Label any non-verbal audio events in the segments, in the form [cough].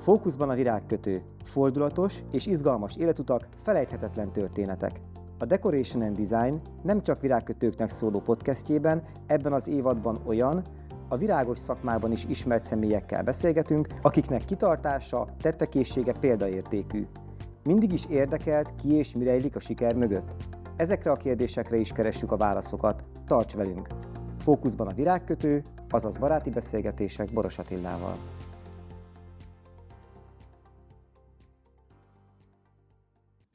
Fókuszban a virágkötő, fordulatos és izgalmas életutak, felejthetetlen történetek. A Decoration and Design nem csak virágkötőknek szóló podcastjében, ebben az évadban olyan, a virágos szakmában is ismert személyekkel beszélgetünk, akiknek kitartása, tettekészsége példaértékű. Mindig is érdekelt, ki és mi rejlik a siker mögött. Ezekre a kérdésekre is keressük a válaszokat. Tarts velünk! Fókuszban a virágkötő, azaz baráti beszélgetések Boros Attillával.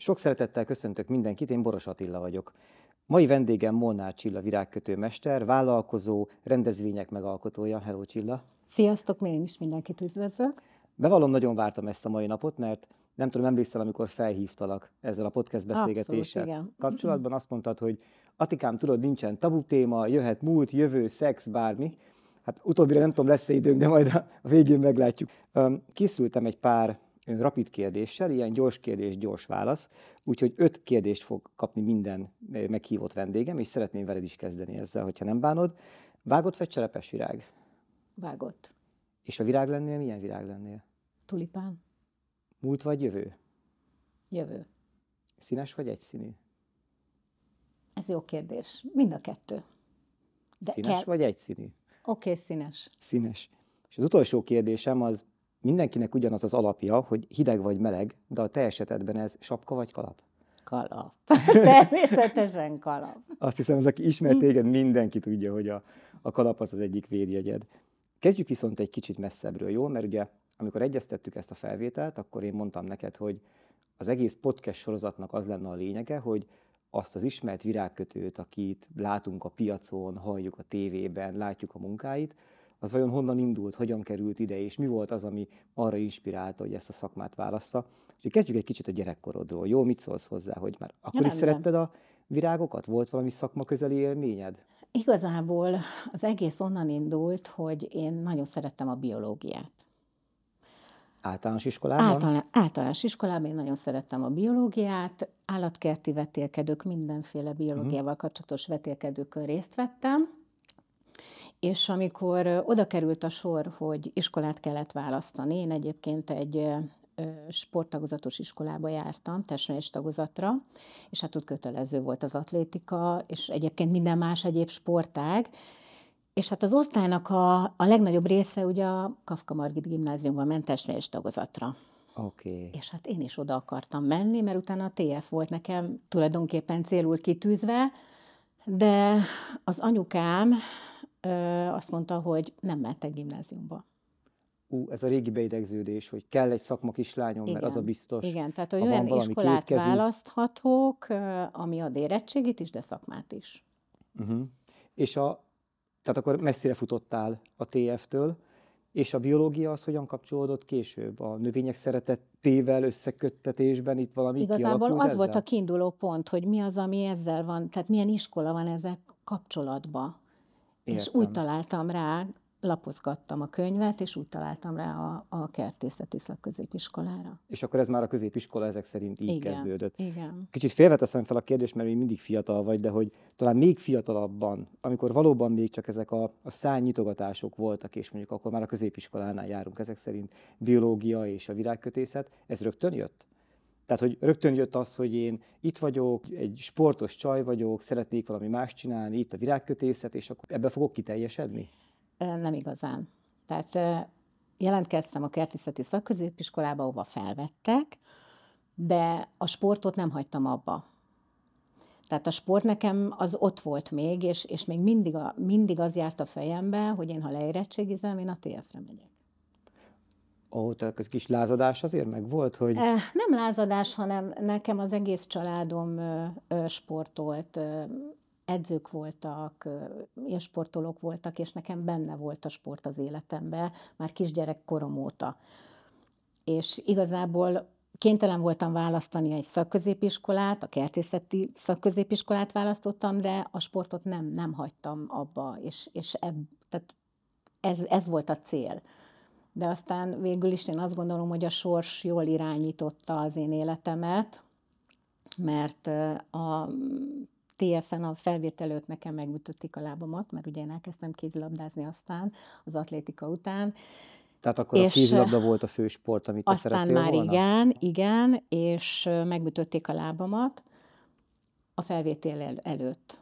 Sok szeretettel köszöntök mindenkit, én Boros Attila vagyok. Mai vendégem Molnár Csilla virágkötő mester, vállalkozó, rendezvények megalkotója. Hello Csilla! Sziasztok, én is mindenkit üdvözlök! Bevallom, nagyon vártam ezt a mai napot, mert nem tudom, emlékszel, amikor felhívtalak ezzel a podcast beszélgetéssel Abszolút, igen. kapcsolatban, [clears throat] azt mondtad, hogy Atikám, tudod, nincsen tabu téma, jöhet múlt, jövő, szex, bármi. Hát utóbbira nem tudom, lesz-e időnk, de majd a végén meglátjuk. Készültem egy pár rapid kérdéssel, ilyen gyors kérdés, gyors válasz, úgyhogy öt kérdést fog kapni minden ö, meghívott vendégem, és szeretném veled is kezdeni ezzel, hogyha nem bánod. Vágott vagy cserepes virág? Vágott. És a virág lennél, milyen virág lennél? Tulipán. Múlt vagy jövő? Jövő. Színes vagy egyszínű? Ez jó kérdés. Mind a kettő. De Színes vagy egyszínű? Oké, okay, színes. Színes. És az utolsó kérdésem az mindenkinek ugyanaz az alapja, hogy hideg vagy meleg, de a te esetedben ez sapka vagy kalap? Kalap. [laughs] Természetesen kalap. Azt hiszem, az, aki ismer téged, mindenki tudja, hogy a, a kalap az az egyik védjegyed. Kezdjük viszont egy kicsit messzebbről, jó? Mert ugye, amikor egyeztettük ezt a felvételt, akkor én mondtam neked, hogy az egész podcast sorozatnak az lenne a lényege, hogy azt az ismert virágkötőt, akit látunk a piacon, halljuk a tévében, látjuk a munkáit, az vajon honnan indult, hogyan került ide, és mi volt az, ami arra inspirálta, hogy ezt a szakmát válassza. Úgyhogy kezdjük egy kicsit a gyerekkorodról. Jó, mit szólsz hozzá, hogy már akkor Ja, is szeretted a virágokat? Volt valami szakma közeli élményed? Igazából az egész onnan indult, hogy én nagyon szerettem a biológiát. Általános iskolában? Általán, általános iskolában én nagyon szerettem a biológiát, állatkerti vetélkedők, mindenféle biológiával kapcsolatos vetélkedőkön részt vettem, és amikor oda került a sor, hogy iskolát kellett választani, én egyébként egy sporttagozatos iskolába jártam, testnevelés tagozatra, és hát ott kötelező volt az atlétika, és egyébként minden más egyéb sportág, és hát az osztálynak a, a legnagyobb része ugye a Kafka Margit gimnáziumban ment testnevelés tagozatra. Oké. Okay. És hát én is oda akartam menni, mert utána a TF volt nekem tulajdonképpen célul kitűzve, de az anyukám azt mondta, hogy nem mehetek gimnáziumba. Ú, ez a régi beidegződés, hogy kell egy szakma kislányom, mert az a biztos. Igen, tehát hogy olyan iskolát kétkezi. választhatok, ami ad érettségit is, de szakmát is. Uh-huh. És a, tehát akkor messzire futottál a TF-től, és a biológia az hogyan kapcsolódott később? A növények szeretettével, összeköttetésben itt valami Igazából az ezzel? volt a kiinduló pont, hogy mi az, ami ezzel van, tehát milyen iskola van ezzel kapcsolatba. És úgy Értem. találtam rá, lapozgattam a könyvet, és úgy találtam rá a, a kertészeti szakközépiskolára. És akkor ez már a középiskola ezek szerint így Igen. kezdődött. Igen. Kicsit félveteszem fel a kérdést, mert még mindig fiatal vagy, de hogy talán még fiatalabban, amikor valóban még csak ezek a, a szánynyitogatások voltak, és mondjuk akkor már a középiskolánál járunk ezek szerint, biológia és a virágkötészet, ez rögtön jött? Tehát, hogy rögtön jött az, hogy én itt vagyok, egy sportos csaj vagyok, szeretnék valami más csinálni, itt a virágkötészet, és akkor ebbe fogok kiteljesedni? Nem igazán. Tehát jelentkeztem a kertészeti szakközépiskolába, ahova felvettek, de a sportot nem hagytam abba. Tehát a sport nekem az ott volt még, és, és még mindig, a, mindig az járt a fejembe, hogy én, ha leérettségizem, én a TF-re megyek. Tehát ez kis lázadás azért meg volt, hogy Eh, Nem lázadás, hanem nekem az egész családom sportolt, edzők voltak, ö, élsportolók voltak, és nekem benne volt a sport az életemben, már kisgyerek korom óta. És igazából kénytelen voltam választani egy szakközépiskolát, a kertészeti szakközépiskolát választottam, de a sportot nem, nem hagytam abba, és, és ebb, tehát ez, ez volt a cél. De aztán végül is én azt gondolom, hogy a sors jól irányította az én életemet, mert a TF-en a felvétel előtt nekem megütötték a lábamat, mert ugye én elkezdtem kézilabdázni aztán az atlétika után, Tehát akkor és a kézilabda volt a fő sport, amit te Aztán már volna? igen, igen, és megütötték a lábamat a felvétel el, előtt.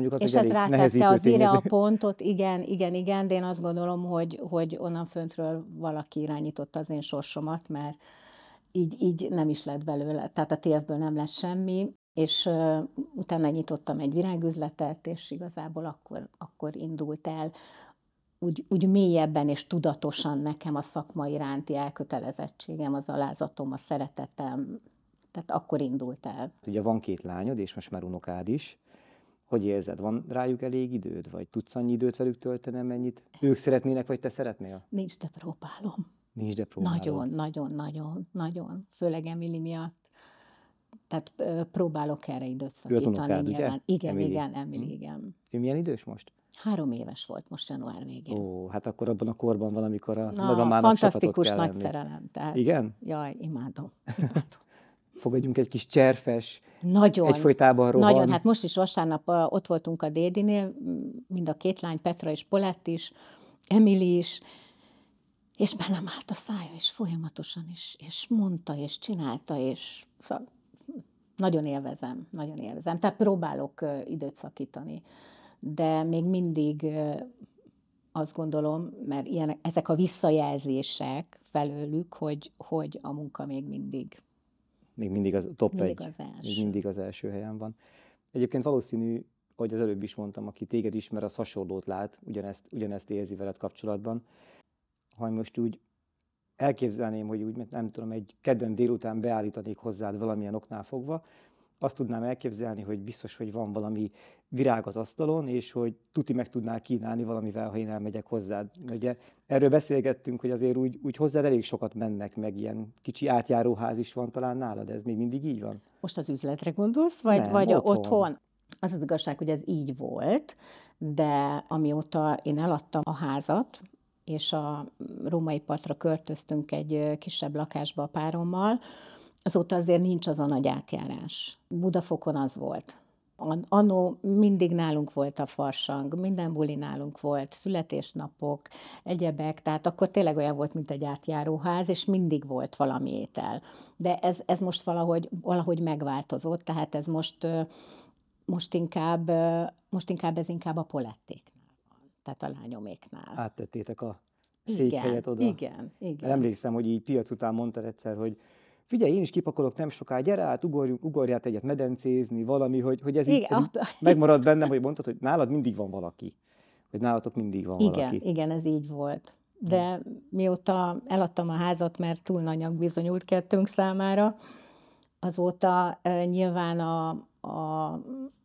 Mondjuk az és ez rátette azért a pontot, igen, igen, igen, de én azt gondolom, hogy, hogy onnan föntről valaki irányította az én sorsomat, mert így, így nem is lett belőle, tehát a tévből nem lett semmi, és uh, utána nyitottam egy virágüzletet, és igazából akkor, akkor indult el úgy, úgy mélyebben és tudatosan nekem a szakma iránti elkötelezettségem, az alázatom, a szeretetem, tehát akkor indult el. Ugye van két lányod, és most már unokád is. Hogy érzed, van rájuk elég időd, vagy tudsz annyi időt velük tölteni, mennyit ők szeretnének, vagy te szeretnél? Nincs, de próbálom. Nincs, de próbálom. Nagyon, nagyon, nagyon, nagyon. Főleg Emily miatt. Tehát próbálok erre időt szakítani. Unokád, ugye? Igen, Emily. igen, Emily, hm. igen. Ő milyen idős most? Három éves volt most január végén. Ó, hát akkor abban a korban valamikor a Na, magamának Fantasztikus nagy lenni. szerelem. Tehát, Igen? Jaj, imádom. imádom. [laughs] Fogadjunk egy kis cserfes, nagyon, egyfolytában rohan. Nagyon, hát most is vasárnap ott voltunk a Dédinél, mind a két lány, Petra és Polett is, Emily is, és bennem állt a szája, és folyamatosan is, és mondta, és csinálta, és szóval nagyon élvezem, nagyon élvezem. Tehát próbálok időt szakítani, de még mindig azt gondolom, mert ilyen, ezek a visszajelzések felőlük, hogy, hogy a munka még mindig még mindig az top mindig egy, az első. még mindig az első helyen van. Egyébként valószínű, hogy az előbb is mondtam, aki téged ismer, az hasonlót lát, ugyanezt, ugyanezt érzi veled kapcsolatban. Ha most úgy elképzelném, hogy úgy, nem tudom, egy kedden délután beállítanék hozzád valamilyen oknál fogva, azt tudnám elképzelni, hogy biztos, hogy van valami virág az asztalon, és hogy tuti meg tudnál kínálni valamivel, ha én elmegyek hozzád. Ugye erről beszélgettünk, hogy azért úgy, úgy hozzád elég sokat mennek, meg ilyen kicsi átjáróház is van talán nálad, ez még mindig így van? Most az üzletre gondolsz, vagy, Nem, vagy otthon. otthon? Az az igazság, hogy ez így volt, de amióta én eladtam a házat, és a római partra költöztünk egy kisebb lakásba a párommal, azóta azért nincs az a nagy átjárás. Budafokon az volt. Annó mindig nálunk volt a farsang, minden buli nálunk volt, születésnapok, egyebek, tehát akkor tényleg olyan volt, mint egy átjáróház, és mindig volt valami étel. De ez, ez most valahogy, valahogy megváltozott, tehát ez most, most, inkább, most inkább ez inkább a polettéknál van, tehát a lányoméknál. Áttettétek a székhelyet igen, oda. Igen, igen. Mert emlékszem, hogy így piac után mondtad egyszer, hogy figyelj, én is kipakolok nem soká, gyere át, ugorjunk, ugorját egyet medencézni, valami, hogy, hogy ez, így, ez így megmarad bennem, hogy mondtad, hogy nálad mindig van valaki. Hogy nálatok mindig van igen, valaki. Igen, ez így volt. De mióta eladtam a házat, mert túl nagynak bizonyult kettőnk számára, azóta uh, nyilván a, a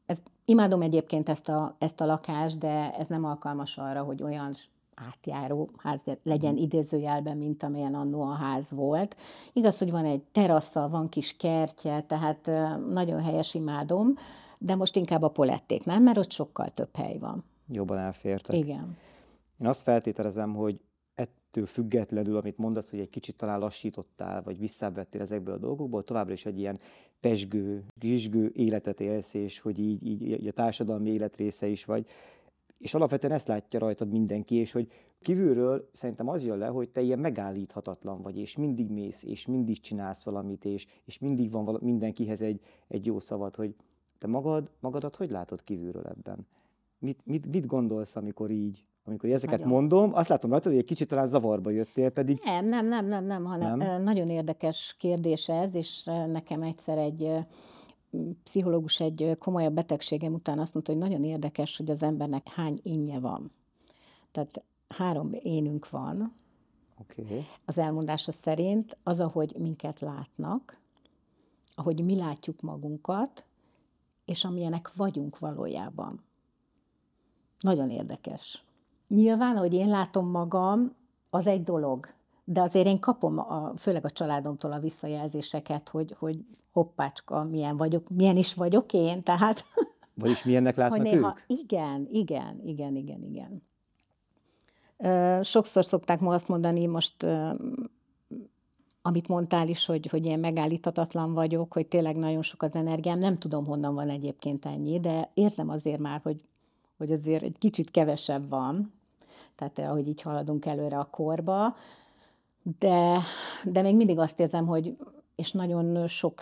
ez, imádom egyébként ezt a, ezt a lakást, de ez nem alkalmas arra, hogy olyan átjáró ház legyen idézőjelben, mint amilyen annó a ház volt. Igaz, hogy van egy terasza, van kis kertje, tehát nagyon helyes imádom, de most inkább a polették, nem? Mert ott sokkal több hely van. Jobban elfértek. Igen. Én azt feltételezem, hogy ettől függetlenül, amit mondasz, hogy egy kicsit talán lassítottál, vagy visszavettél ezekből a dolgokból, továbbra is egy ilyen pesgő, zsizsgő életet élsz, és hogy így, így, így a társadalmi élet része is vagy. És alapvetően ezt látja rajtad mindenki, és hogy kívülről szerintem az jön le, hogy te ilyen megállíthatatlan vagy, és mindig mész, és mindig csinálsz valamit, és, és mindig van vala, mindenkihez egy, egy jó szavad, hogy te magad, magadat hogy látod kívülről ebben? Mit, mit, mit gondolsz, amikor így, amikor ezeket nagyon. mondom, azt látom rajtad, hogy egy kicsit talán zavarba jöttél, pedig... Nem, nem, nem, nem, nem, hanem nem? nagyon érdekes kérdés ez, és nekem egyszer egy pszichológus egy komolyabb betegségem után azt mondta, hogy nagyon érdekes, hogy az embernek hány énje van. Tehát három énünk van, okay. az elmondása szerint, az, ahogy minket látnak, ahogy mi látjuk magunkat, és amilyenek vagyunk valójában. Nagyon érdekes. Nyilván, hogy én látom magam, az egy dolog, de azért én kapom, a, főleg a családomtól a visszajelzéseket, hogy, hogy hoppácska, milyen vagyok, milyen is vagyok én, tehát... [laughs] Vagyis milyennek látnak hogy néha, ők? Igen, igen, igen, igen, igen. Sokszor szokták ma azt mondani, most amit mondtál is, hogy, hogy én megállíthatatlan vagyok, hogy tényleg nagyon sok az energiám, nem tudom, honnan van egyébként ennyi, de érzem azért már, hogy, hogy azért egy kicsit kevesebb van. tehát ahogy így haladunk előre a korba, de, de még mindig azt érzem, hogy és nagyon sok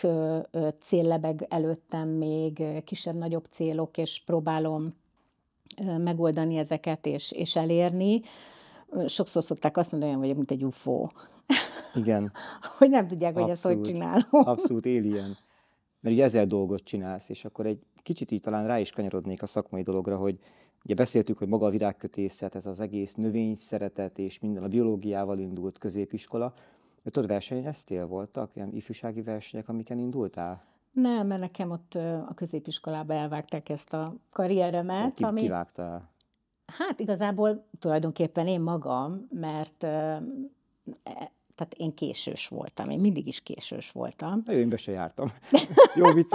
cél lebeg előttem még, kisebb-nagyobb célok, és próbálom megoldani ezeket, és, és elérni. Sokszor szokták azt mondani, hogy vagyok, mint egy UFO. Igen. [laughs] hogy nem tudják, hogy Abszolút. ezt hogy csinálom. Abszolút alien. Mert ugye ezzel dolgot csinálsz, és akkor egy kicsit így talán rá is kanyarodnék a szakmai dologra, hogy ugye beszéltük, hogy maga a virágkötészet, ez az egész növény szeretet és minden a biológiával indult középiskola. Tudod, versenyeztél? Voltak ilyen ifjúsági versenyek, amiken indultál? Nem, mert nekem ott a középiskolába elvágták ezt a karrieremet. Ki, ami... Kivágtál? Hát igazából tulajdonképpen én magam, mert e, tehát én késős voltam, én mindig is késős voltam. Jó, én be se jártam. [laughs] Jó vicc.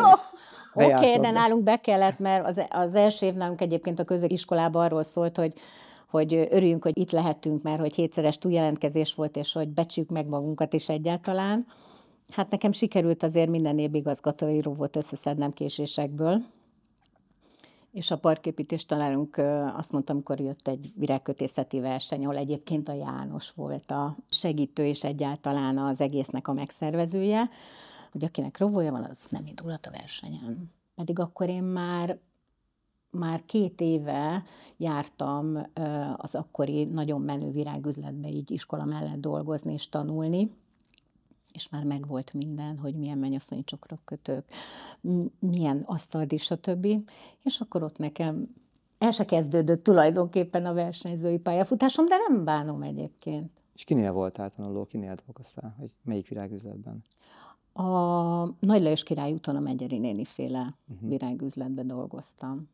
Oké, okay, de nálunk be kellett, mert az, az első év nálunk egyébként a középiskolában arról szólt, hogy hogy örüljünk, hogy itt lehetünk, mert hogy hétszeres túljelentkezés volt, és hogy becsük meg magunkat is egyáltalán. Hát nekem sikerült azért minden év igazgatói volt összeszednem késésekből, és a parképítés tanárunk azt mondta, amikor jött egy virágkötészeti verseny, ahol egyébként a János volt a segítő és egyáltalán az egésznek a megszervezője, hogy akinek rovója van, az nem indulhat a versenyen. Pedig akkor én már már két éve jártam az akkori nagyon menő virágüzletbe így iskola mellett dolgozni és tanulni, és már megvolt minden, hogy milyen mennyasszonyi csokrok kötők, milyen asztald stb. És akkor ott nekem el se kezdődött tulajdonképpen a versenyzői pályafutásom, de nem bánom egyébként. És kinél voltál tanuló, kinél dolgoztál? Vagy melyik virágüzletben? A Nagy Lajos Király úton a Megyeri néni féle uh-huh. virágüzletben dolgoztam.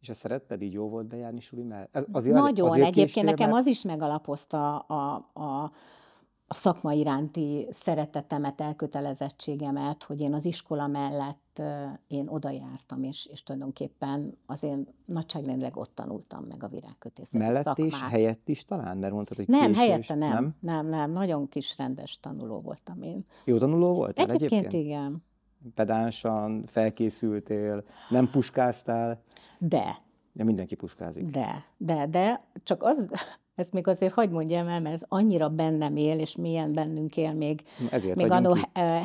És ezt szeretted, így jó volt bejárni suli mellett? Azért, Nagyon, azért egyébként nekem mert... az is megalapozta a, a, a a szakma iránti szeretetemet, elkötelezettségemet, hogy én az iskola mellett én oda jártam, és, és tulajdonképpen azért nagyságrendileg ott tanultam meg a virágkötészeti mellett szakmát. és helyett is talán? Mert mondtad, hogy Nem, helyette nem. nem. Nem, nem, nagyon kis rendes tanuló voltam én. Jó tanuló voltál egyébként? Egyébként igen. Pedánsan, felkészültél, nem puskáztál? De. Ja, mindenki puskázik. De, de, de, csak az, ezt még azért hagyd mondjam el, mert ez annyira bennem él, és milyen bennünk él még, Ezért még annó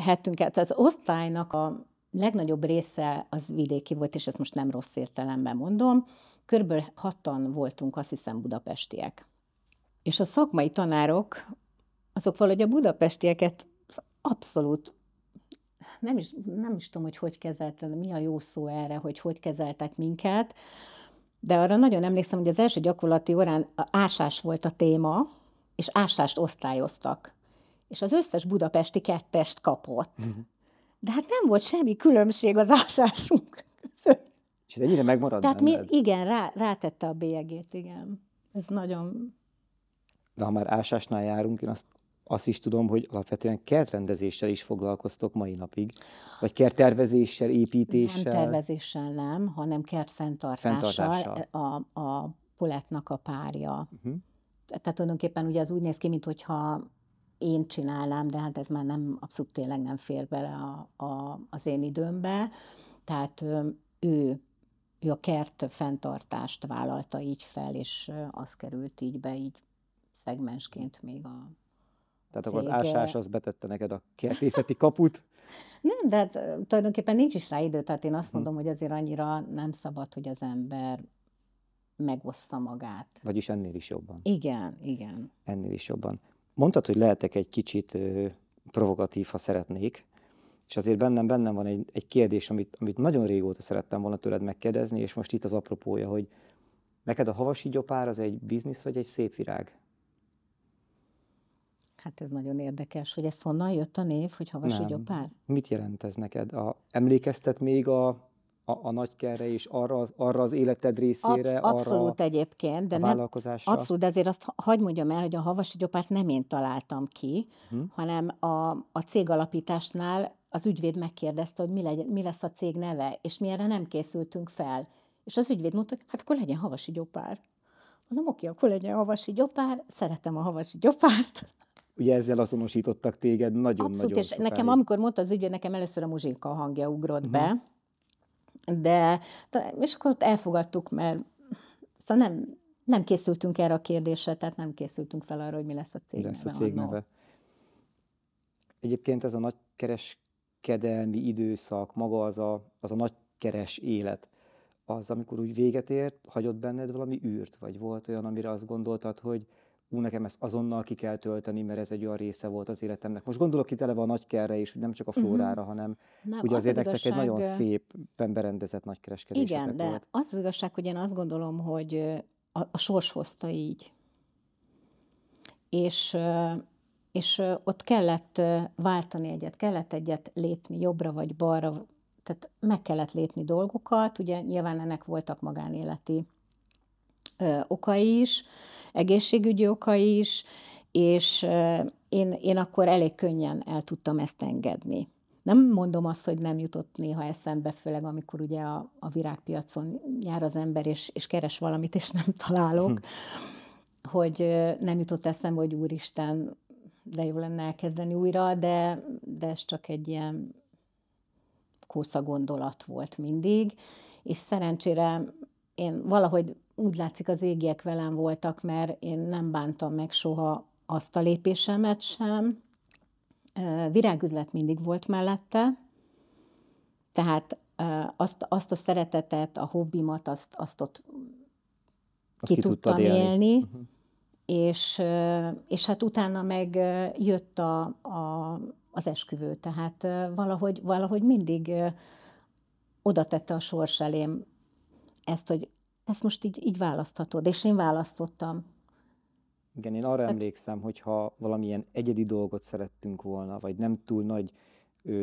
hetünket. Az osztálynak a legnagyobb része az vidéki volt, és ezt most nem rossz értelemben mondom. Körülbelül hatan voltunk, azt hiszem, budapestiek. És a szakmai tanárok, azok valahogy a budapestieket abszolút nem is, nem is tudom, hogy hogy kezeltek, mi a jó szó erre, hogy hogy kezeltek minket, de arra nagyon emlékszem, hogy az első gyakorlati órán ásás volt a téma, és ásást osztályoztak. És az összes budapesti kettest kapott. De hát nem volt semmi különbség az ásásunk között. És ez ennyire megmaradt Tehát mi, igen, rá, rátette a bélyegét, igen. Ez nagyon... De ha már ásásnál járunk, én azt azt is tudom, hogy alapvetően kertrendezéssel is foglalkoztok mai napig, vagy kerttervezéssel, építéssel. Nem tervezéssel nem, hanem kertfenntartással. A, a Poletnak a párja. Uh-huh. Tehát tulajdonképpen ugye az úgy néz ki, mintha én csinálnám, de hát ez már nem, abszolút tényleg nem fér bele a, a, az én időmbe. Tehát ő, ő a kert fenntartást vállalta így fel, és az került így be, így szegmensként még a tehát akkor az ásás az betette neked a kertészeti kaput? Nem, de hát, tulajdonképpen nincs is rá idő, tehát én azt hm. mondom, hogy azért annyira nem szabad, hogy az ember megoszta magát. Vagyis ennél is jobban. Igen, igen. Ennél is jobban. Mondtad, hogy lehetek egy kicsit ö, provokatív, ha szeretnék, és azért bennem, bennem van egy, egy kérdés, amit, amit nagyon régóta szerettem volna tőled megkérdezni, és most itt az apropója, hogy neked a havasi gyopár az egy biznisz, vagy egy szép virág? Hát ez nagyon érdekes, hogy ez honnan jött a név, hogy Havasi Nem. Gyopár? Mit jelent ez neked? A, emlékeztet még a, a, a nagykerre és arra az, arra az életed részére? Absz- abszolút arra egyébként, de nem, abszolút, de azért azt hagyd mondjam el, hogy a Havasi Gyopárt nem én találtam ki, hm. hanem a, a cég alapításnál az ügyvéd megkérdezte, hogy mi, legy, mi lesz a cég neve, és mi erre nem készültünk fel. És az ügyvéd mondta, hogy hát akkor legyen Havasi Gyopár. Mondom, oké, akkor legyen Havasi Gyopár, szeretem a Havasi Gyopárt ugye ezzel azonosítottak téged nagyon-nagyon Abszolút, és sokáig. nekem, amikor mondta az ügyvéd, nekem először a muzsika hangja ugrott uh-huh. be, de, de, és akkor ott elfogadtuk, mert szóval nem, Nem készültünk erre a kérdésre, tehát nem készültünk fel arra, hogy mi lesz a cég lesz a cég neve. Egyébként ez a nagykereskedelmi időszak, maga az a, az a nagykeres élet, az, amikor úgy véget ért, hagyott benned valami űrt? Vagy volt olyan, amire azt gondoltad, hogy ú, nekem ezt azonnal ki kell tölteni, mert ez egy olyan része volt az életemnek. Most gondolok itt eleve a nagykerre is, nem csak a Mhm. flórára, hanem Nem, ugye az azért az nektek egy nagyon igazság, szépen berendezett nagykereskedésetek Igen, de volt. az az igazság, hogy én azt gondolom, hogy a, a sors hozta így. És, és ott kellett váltani egyet, kellett egyet lépni jobbra vagy balra, tehát meg kellett lépni dolgokat, ugye nyilván ennek voltak magánéleti ö, okai is, egészségügyi okai is, és én, én akkor elég könnyen el tudtam ezt engedni. Nem mondom azt, hogy nem jutott néha eszembe, főleg amikor ugye a, a virágpiacon jár az ember, és, és keres valamit, és nem találok, hogy ö, nem jutott eszembe, hogy úristen, de jó lenne elkezdeni újra, de, de ez csak egy ilyen kósza gondolat volt mindig, és szerencsére én valahogy úgy látszik az égiek velem voltak, mert én nem bántam meg soha azt a lépésemet sem. Virágüzlet mindig volt mellette, tehát azt, azt a szeretetet, a hobbimat, azt, azt ott Azt ki tudtam élni, Mhm. és, ö, és hát utána meg jött a, a, az esküvő, tehát valahogy, valahogy mindig oda tette a sors elém ezt, hogy ezt most így, így választhatod, és én választottam. Igen, én arra Tehát- emlékszem, hogy ha valamilyen egyedi dolgot szerettünk volna, vagy nem túl nagy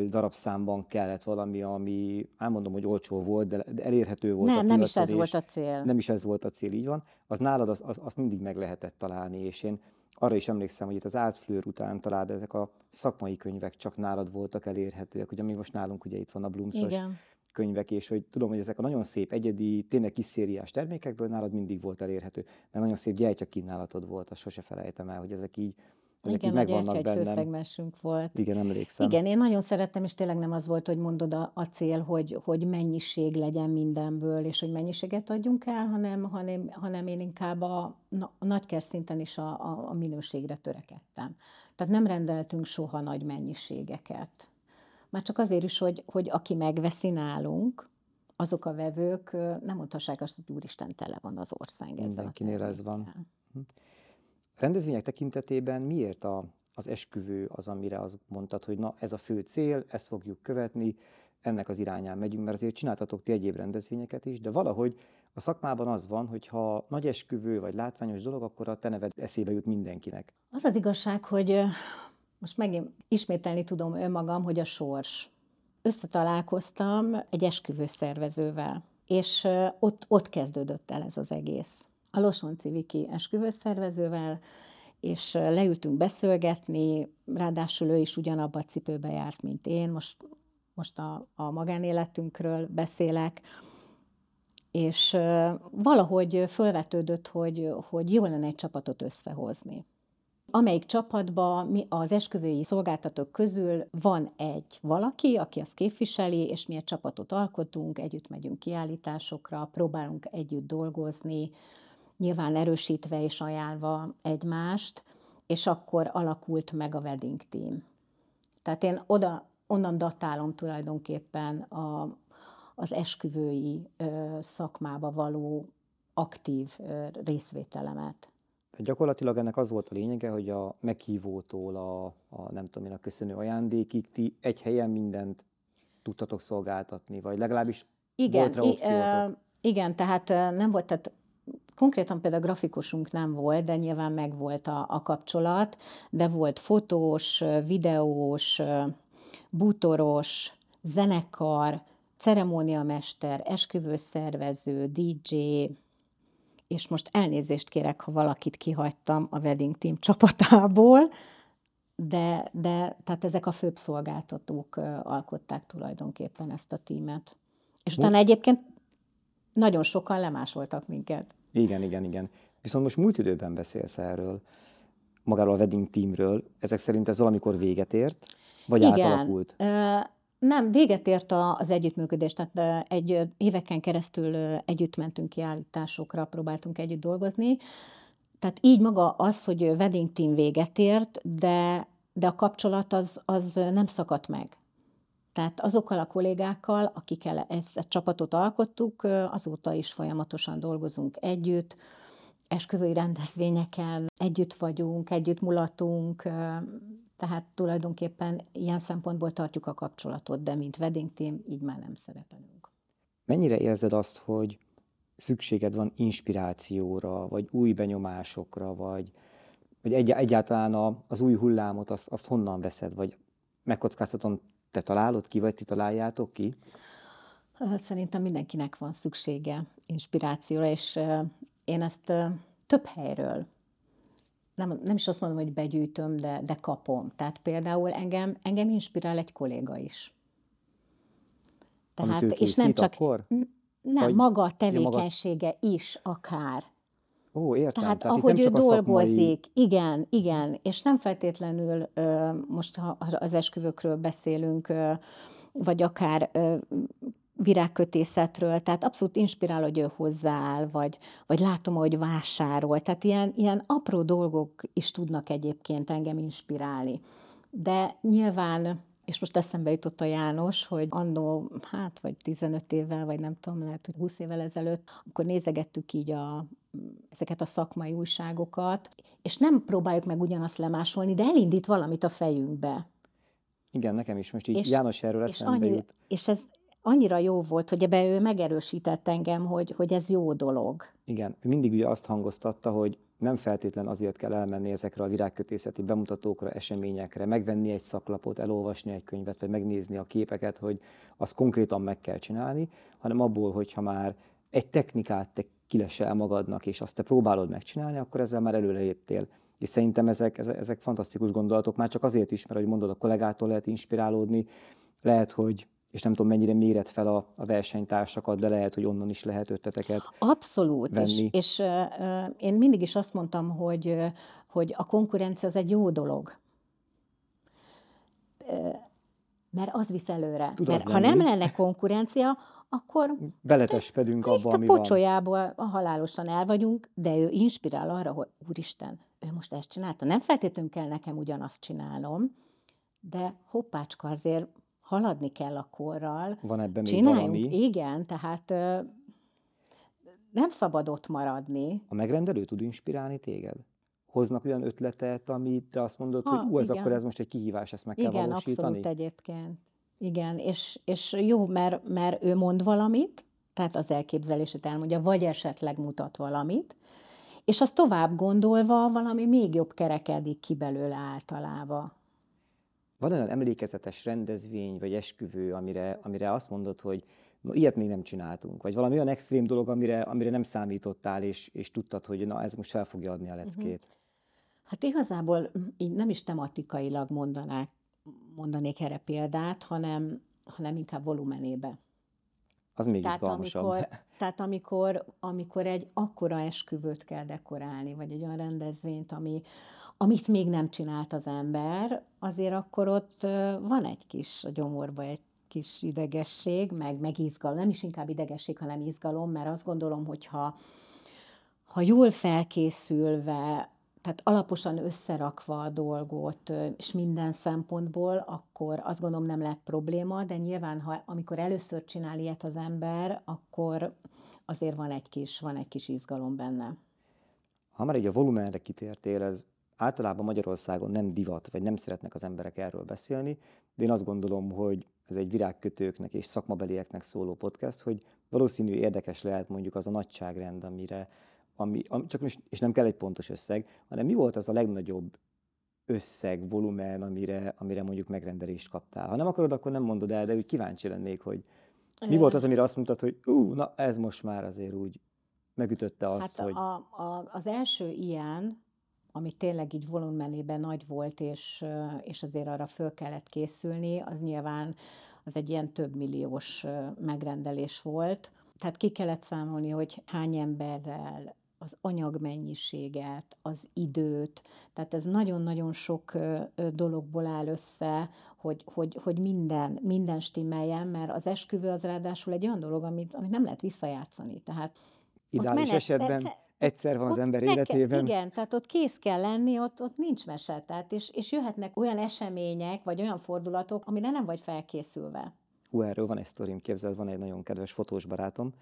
darabszámban kellett valami, ami, elmondom, hogy olcsó volt, de, elérhető volt a Nem, nem is ez volt a cél. nem is ez volt a cél, így van, az nálad az, az, azt mindig meg lehetett találni, és én arra is emlékszem, hogy itt az átflőr után talán ezek a szakmai könyvek csak nálad voltak elérhetőek, ugye még most nálunk ugye itt van a Bloomsos Igen. Könyvek, és hogy tudom, hogy ezek a nagyon szép, egyedi, tényleg kis szériás termékekből nálad mindig volt elérhető, mert nagyon szép gyertyakínálatod volt, azt sose felejtem el, hogy ezek így, ezek Igen, így gyertya megvannak egy főszegmensünk volt. Igen, emlékszem. Igen, én nagyon szerettem, és tényleg nem az volt, hogy mondod a, a cél, hogy, hogy mennyiség legyen mindenből, és hogy mennyiséget adjunk el, hanem, hanem, hanem én inkább a, na, a nagyker szinten is a, a, a minőségre törekedtem. Tehát nem rendeltünk soha nagy mennyiségeket. Már csak azért is, hogy, hogy aki megveszi nálunk, azok a vevők nem mondhassák azt, hogy úristen, tele van az ország ezzel Mindenkinél ez van. termékkel. Rendezvények tekintetében miért a, az esküvő az, amire azt mondtad, hogy na ez a fő cél, ezt fogjuk követni, ennek az irányán megyünk, mert azért csináltatok ti egyéb rendezvényeket is, de valahogy a szakmában az van, hogy ha nagy esküvő vagy látványos dolog, akkor a te neved eszébe jut mindenkinek. Az az igazság, hogy most megint ismételni tudom önmagam, hogy a sors. Összetalálkoztam egy esküvő szervezővel, és ott, ott kezdődött el ez az egész. A Losonci Viki esküvő szervezővel, és leültünk beszélgetni, ráadásul ő is ugyanabba a cipőbe járt, mint én, most, most a, a magánéletünkről beszélek, és valahogy fölvetődött, hogy, hogy jó lenne egy csapatot összehozni. Amelyik csapatban az esküvői szolgáltatók közül van egy valaki, aki azt képviseli, és mi egy csapatot alkotunk, együtt megyünk kiállításokra, próbálunk együtt dolgozni, nyilván erősítve és ajánlva egymást, és akkor alakult meg a wedding team. Tehát én oda, onnan datálom tulajdonképpen a, az esküvői ö, szakmába való aktív ö, részvételemet. Tehát gyakorlatilag ennek az volt a lényege, hogy a meghívótól a, a nem tudom én, a köszönő ajándékig ti egy helyen mindent tudtatok szolgáltatni, vagy legalábbis Igen, volt rá opciótok. igen, tehát nem volt, tehát konkrétan például grafikusunk nem volt, de nyilván megvolt a, a kapcsolat, de volt fotós, videós, bútoros, zenekar, ceremóniamester, esküvőszervező, DJ, és most elnézést kérek, ha valakit kihagytam a Wedding Team csapatából, de, de tehát ezek a főbb szolgáltatók alkották tulajdonképpen ezt a tímet. És utána egyébként nagyon sokan lemásoltak minket. Igen, igen, igen. Viszont most múlt időben beszélsz erről, magáról a wedding teamről. Ezek szerint ez valamikor véget ért? Vagy Igen. átalakult? Nem, véget ért az együttműködés, tehát egy éveken keresztül együtt mentünk kiállításokra, próbáltunk együtt dolgozni. Tehát így maga az, hogy wedding team véget ért, de, de a kapcsolat az, az nem szakadt meg. Tehát azokkal a kollégákkal, akikkel ezt a csapatot alkottuk, azóta is folyamatosan dolgozunk együtt, esküvői rendezvényeken együtt vagyunk, együtt mulatunk, tehát tulajdonképpen ilyen szempontból tartjuk a kapcsolatot, de mint wedding team így már nem szerepelünk. Mennyire érzed azt, hogy szükséged van inspirációra, vagy új benyomásokra, vagy, vagy egy, egyáltalán a, az új hullámot, azt, azt honnan veszed, vagy megkockáztatom, te találod ki, vagy ti találjátok ki? Szerintem mindenkinek van szüksége inspirációra, és én ezt több helyről nem, nem is azt mondom, hogy begyűjtöm, de, de kapom. Tehát például engem, engem inspirál egy kolléga is. Tehát, és nem csak... Akkor? Nem, Vagy, maga a tevékenysége maga... is akár. Ó, értem. Tehát, Tehát ahogy ő dolgozik, szakmai... igen, igen, és nem feltétlenül, most ha az esküvőkről beszélünk, vagy akár virágkötészetről, tehát abszolút inspirál, hogy ő hozzááll, vagy, vagy látom, hogy vásárol. Tehát ilyen, ilyen apró dolgok is tudnak egyébként engem inspirálni. De nyilván, és most eszembe jutott a János, hogy annó, hát vagy 15 évvel, vagy nem tudom, lehet, hogy 20 évvel ezelőtt, akkor nézegettük így a, ezeket a szakmai újságokat, és nem próbáljuk meg ugyanazt lemásolni, de elindít valamit a fejünkbe. Igen, nekem is most így és, János erről eszembe annyi, jut. És ez, annyira jó volt, hogy ebbe ő megerősített engem, hogy, hogy ez jó dolog. Igen, mindig ugye azt hangoztatta, hogy nem feltétlen azért kell elmenni ezekre a virágkötészeti bemutatókra, eseményekre, megvenni egy szaklapot, elolvasni egy könyvet, vagy megnézni a képeket, hogy azt konkrétan meg kell csinálni, hanem abból, hogyha már egy technikát te kilesel magadnak, és azt te próbálod megcsinálni, akkor ezzel már előre léptél. És szerintem ezek, ezek fantasztikus gondolatok, már csak azért is, mert, hogy mondod, a kollégától lehet inspirálódni, lehet, hogy és nem tudom, mennyire méret fel a, a versenytársakat, de lehet, hogy onnan is lehet ötleteket Abszolút, venni. és, és uh, én mindig is azt mondtam, hogy, uh, hogy a konkurencia az egy jó dolog. Uh, mert az visz előre. Tud mert ha nem lenne konkurencia, akkor beletespedünk abba, ami a pocsolyából van. halálosan el vagyunk, de ő inspirál arra, hogy úristen, ő most ezt csinálta. Nem feltétlenül kell nekem ugyanazt csinálnom, de hoppácska azért haladni kell a korral. Van ebben még Csináljunk, valami? Igen, tehát ö, nem szabad ott maradni. A megrendelő tud inspirálni téged? Hoznak olyan ötletet, amit te azt mondod, ha, hogy ú, ez igen. akkor ez most egy kihívás, ezt meg igen, kell valósítani? Igen, abszolút egyébként. Igen, és, és jó, mert, mert ő mond valamit, tehát az elképzelését elmondja, vagy esetleg mutat valamit, és azt tovább gondolva valami még jobb kerekedik ki belőle általában. Van olyan emlékezetes rendezvény vagy esküvő, amire, amire azt mondod, hogy no, ilyet még nem csináltunk, vagy valami olyan extrém dolog, amire, amire nem számítottál, és, és tudtad, hogy na, ez most fel fogja adni a leckét? Uh-huh. Hát igazából így nem is tematikailag mondanák, mondanék erre példát, hanem, hanem inkább volumenébe. Az még tehát izgalmasabb. Amikor, tehát amikor, amikor egy akkora esküvőt kell dekorálni, vagy egy olyan rendezvényt, ami, amit még nem csinált az ember, azért akkor ott van egy kis a gyomorba egy kis idegesség, meg, meg izgalom. Nem is inkább idegesség, hanem izgalom, mert azt gondolom, hogy ha, ha jól felkészülve, tehát alaposan összerakva a dolgot, és minden szempontból, akkor azt gondolom nem lett probléma, de nyilván, ha, amikor először csinál ilyet az ember, akkor azért van egy kis, van egy kis izgalom benne. Ha már egy a volumenre kitértél, ez általában Magyarországon nem divat, vagy nem szeretnek az emberek erről beszélni, de én azt gondolom, hogy ez egy virágkötőknek és szakmabelieknek szóló podcast, hogy valószínű érdekes lehet mondjuk az a nagyságrend, amire, ami, ami csak és nem kell egy pontos összeg, hanem mi volt az a legnagyobb összeg, volumen, amire, amire mondjuk megrendelést kaptál. Ha nem akarod, akkor nem mondod el, de úgy kíváncsi lennék, hogy mi volt az, amire azt mondtad, hogy ú, na ez most már azért úgy megütötte azt, hát hogy... A, a, az első ilyen, ami tényleg így volumenében nagy volt, és, és azért arra föl kellett készülni, az nyilván az egy ilyen több milliós megrendelés volt. Tehát ki kellett számolni, hogy hány emberrel, az anyagmennyiséget, az időt, tehát ez nagyon-nagyon sok dologból áll össze, hogy, hogy, hogy minden, minden stimmeljen, mert az esküvő az ráadásul egy olyan dolog, amit, amit nem lehet visszajátszani. Tehát Ideális esetben egyszer van az ember életében. igen, tehát ott kész kell lenni, ott, ott nincs mese. Tehát és, és jöhetnek olyan események, vagy olyan fordulatok, amire nem vagy felkészülve. Hú, erről van egy sztorim, képzeld, van egy nagyon kedves fotós barátom,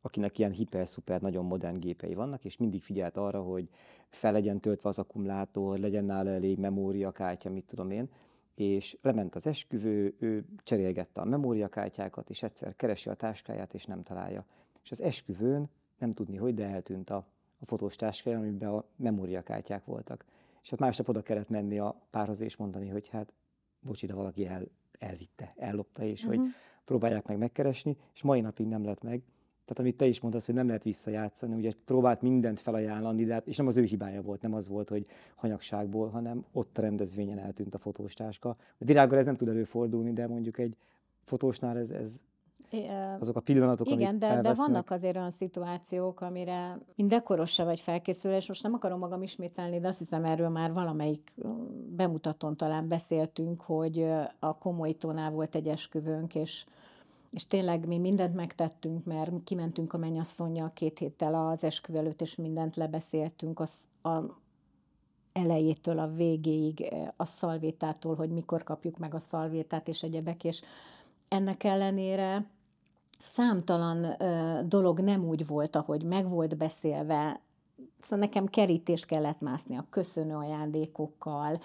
akinek ilyen hiper-szuper, nagyon modern gépei vannak, és mindig figyelt arra, hogy fel legyen töltve az akkumulátor, legyen nála elég memóriakártya, mit tudom én, és lement az esküvő, ő cserélgette a memóriakártyákat, és egyszer keresi a táskáját, és nem találja. És az esküvőn nem tudni, hogy, de eltűnt a, a fotós táskája, amiben a memóriakártyák voltak. És hát másnap oda kellett menni a párhoz, és mondani, hogy hát, bocsi, de valaki el, elvitte, ellopta, és uh-huh. hogy mhm. próbálják meg megkeresni, és mai napig nem lett meg. Tehát amit te is mondasz, hogy nem lehet visszajátszani, ugye próbált mindent felajánlani, de hát, és nem az ő hibája volt, nem az volt, hogy hanyagságból, hanem ott a rendezvényen eltűnt a fotóstáska. A virággal ez nem tud előfordulni, de mondjuk egy fotósnál ez, ez azok a pillanatok, Igen, de, de vannak azért olyan szituációk, amire mindekoros se vagy felkészülve, és most nem akarom magam ismételni, de azt hiszem erről már valamelyik bemutatón talán beszéltünk, hogy a komolytónál volt egy esküvőnk, és és tényleg mi mindent megtettünk, mert kimentünk a mennyasszonyjal két héttel az esküvő előtt, és mindent lebeszéltünk az, a elejétől a végéig, a szalvétától, hogy mikor kapjuk meg a szalvétát, és egyebek, és ennek ellenére számtalan dolog nem úgy volt, ahogy meg volt beszélve, Szóval nekem kerítést kellett mászni a köszönő ajándékokkal,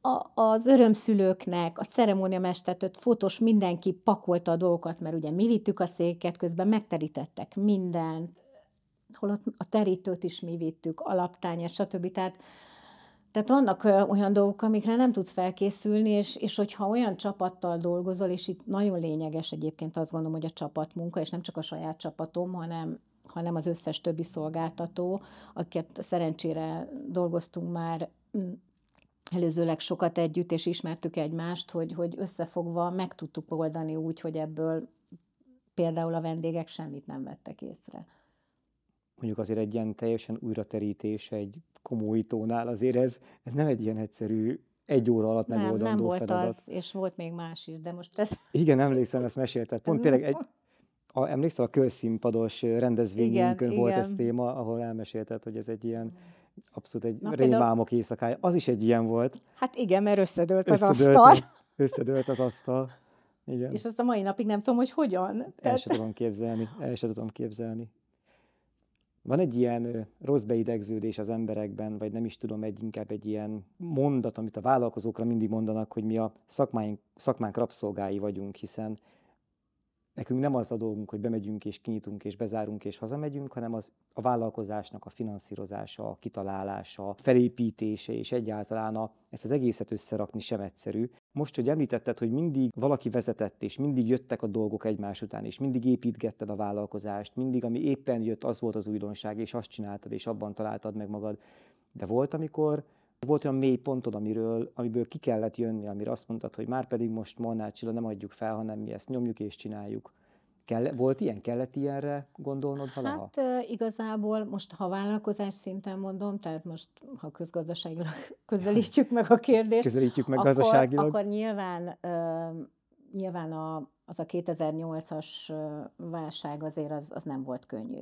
a, az örömszülőknek, a ceremóniamestertőt, fotós mindenki pakolta a dolgokat, mert ugye mi vittük a széket, közben megterítettek mindent, holott a terítőt is mi vittük, alaptányát, stb. Tehát, tehát vannak olyan dolgok, amikre nem tudsz felkészülni, és, és hogyha olyan csapattal dolgozol, és itt nagyon lényeges egyébként azt gondolom, hogy a csapatmunka, és nem csak a saját csapatom, hanem hanem az összes többi szolgáltató, akiket szerencsére dolgoztunk már mm, előzőleg sokat együtt, és ismertük egymást, hogy, hogy összefogva meg tudtuk oldani úgy, hogy ebből például a vendégek semmit nem vettek észre. Mondjuk azért egy ilyen teljesen újraterítés egy komolytónál, azért ez, ez nem egy ilyen egyszerű egy óra alatt megoldandó Nem, nem volt feladat. az, és volt még más is, de most ez... Igen, emlékszem, ezt mesélted. Pont tényleg egy, a, emlékszel, a kölszínpados rendezvényünkön igen, volt igen. ez téma, ahol elmesélted, hogy ez egy ilyen abszolút egy Na, rémálmok éjszakája. Az is egy ilyen volt. Hát igen, mert összedőlt az összedőlt, asztal. Összedőlt az asztal. Igen. És azt a mai napig nem tudom, hogy hogyan. El Tehát... sem tudom képzelni. El sem tudom képzelni. Van egy ilyen rossz beidegződés az emberekben, vagy nem is tudom, egy inkább egy ilyen mondat, amit a vállalkozókra mindig mondanak, hogy mi a szakmáink, szakmánk rabszolgái vagyunk, hiszen nekünk nem az a dolgunk, hogy bemegyünk és kinyitunk és bezárunk és hazamegyünk, hanem az a vállalkozásnak a finanszírozása, a kitalálása, a felépítése és egyáltalán a, ezt az egészet összerakni sem egyszerű. Most, hogy említetted, hogy mindig valaki vezetett, és mindig jöttek a dolgok egymás után, és mindig építgetted a vállalkozást, mindig ami éppen jött, az volt az újdonság, és azt csináltad, és abban találtad meg magad. De volt, amikor volt olyan mély pontod, amiről, amiből ki kellett jönni, amire azt mondtad, hogy már pedig most Molnár Csilla nem adjuk fel, hanem mi ezt nyomjuk és csináljuk. Kell, volt ilyen? Kellett ilyenre gondolnod valaha? Hát igazából most, ha vállalkozás szinten mondom, tehát most, ha közgazdaságilag [laughs] közelítjük meg a kérdést, közelítjük meg akkor, gazdaságilag. akkor nyilván, nyilván a, az a 2008-as válság azért az, az nem volt könnyű.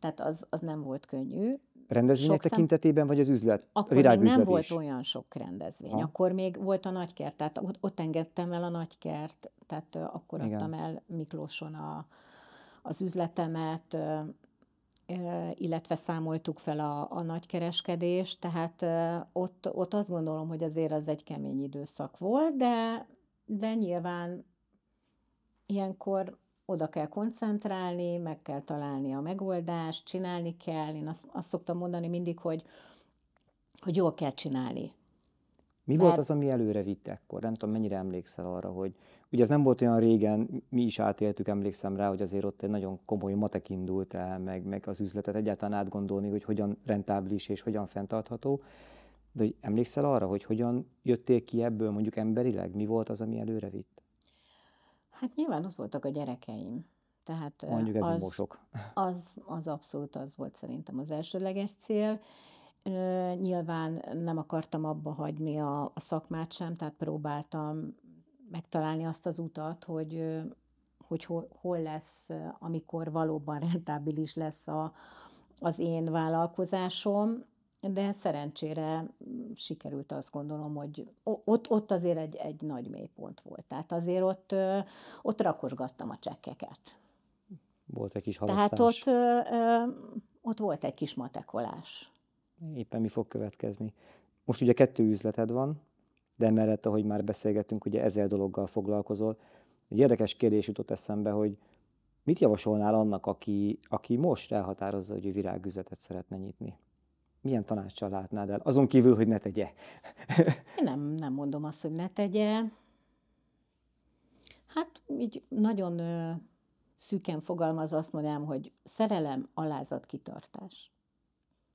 Tehát az, az nem volt könnyű. Rendezvények Sok tekintetében, vagy az üzlet? Akkor a még nem volt olyan sok rendezvény. Ha. Akkor még volt a nagykert, tehát ott, ott engedtem el a nagykert, tehát akkor Igen. adtam el Miklóson a, az üzletemet, illetve számoltuk fel a, a nagykereskedést, tehát ott, ott azt gondolom, hogy azért az egy kemény időszak volt, de, de nyilván ilyenkor oda kell koncentrálni, meg kell találni a megoldást, csinálni kell. Én azt, azt szoktam mondani mindig, hogy, hogy jól kell csinálni. Mi Mert... volt az, ami előre vitt ekkor? Nem tudom, mennyire emlékszel arra, hogy ugye ez nem volt olyan régen, mi is átéltük, emlékszem rá, hogy azért ott egy nagyon komoly matek indult el, meg, meg az üzletet egyáltalán átgondolni, hogy hogyan rentábilis és hogyan fenntartható. De hogy emlékszel arra, hogy hogyan jöttél ki ebből mondjuk emberileg? Mi volt az, ami előre vitt? Hát nyilván ott voltak a gyerekeim. Tehát Mondjuk ez az, nem sok. [laughs] Az, az abszolút az volt szerintem az elsőleges cél. Nyilván nem akartam abba hagyni a, a szakmát sem, tehát próbáltam megtalálni azt az utat, hogy, hogy hol, hol lesz, amikor valóban rentábilis lesz a, az én vállalkozásom, de szerencsére sikerült azt gondolom, hogy ott, ott azért egy, egy nagy mélypont volt. Tehát azért ott, ott rakosgattam a csekkeket. Volt egy kis halasztás. Tehát ott, ott volt egy kis matekolás. Éppen mi fog következni. Most ugye kettő üzleted van, de emellett, ahogy már beszélgettünk, ugye ezer dologgal foglalkozol. Egy érdekes kérdés jutott eszembe, hogy mit javasolnál annak, aki, aki most elhatározza, hogy ő virágüzetet szeretne nyitni? Milyen tanácssal látnád el? Azon kívül, hogy ne tegye. Én nem, nem mondom azt, hogy ne tegye. Hát így nagyon ö, szűken fogalmaz azt mondjam, hogy szerelem, alázat, kitartás.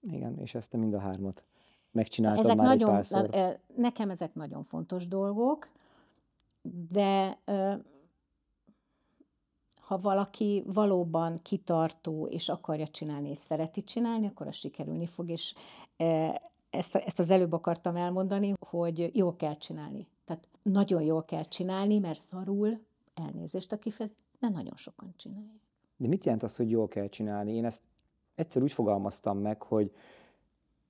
Igen, és ezt te mind a hármat megcsináltad ezek már nagyon, egy párszor. Nekem ezek nagyon fontos dolgok, de ha valaki valóban kitartó, és akarja csinálni, és szereti csinálni, akkor az sikerülni fog, és ezt, ezt az előbb akartam elmondani, hogy jól kell csinálni. Tehát nagyon jól kell csinálni, mert szarul, elnézést a kifejezés, de nagyon sokan csinálják. De mit jelent az, hogy jól kell csinálni? Én ezt egyszer úgy fogalmaztam meg, hogy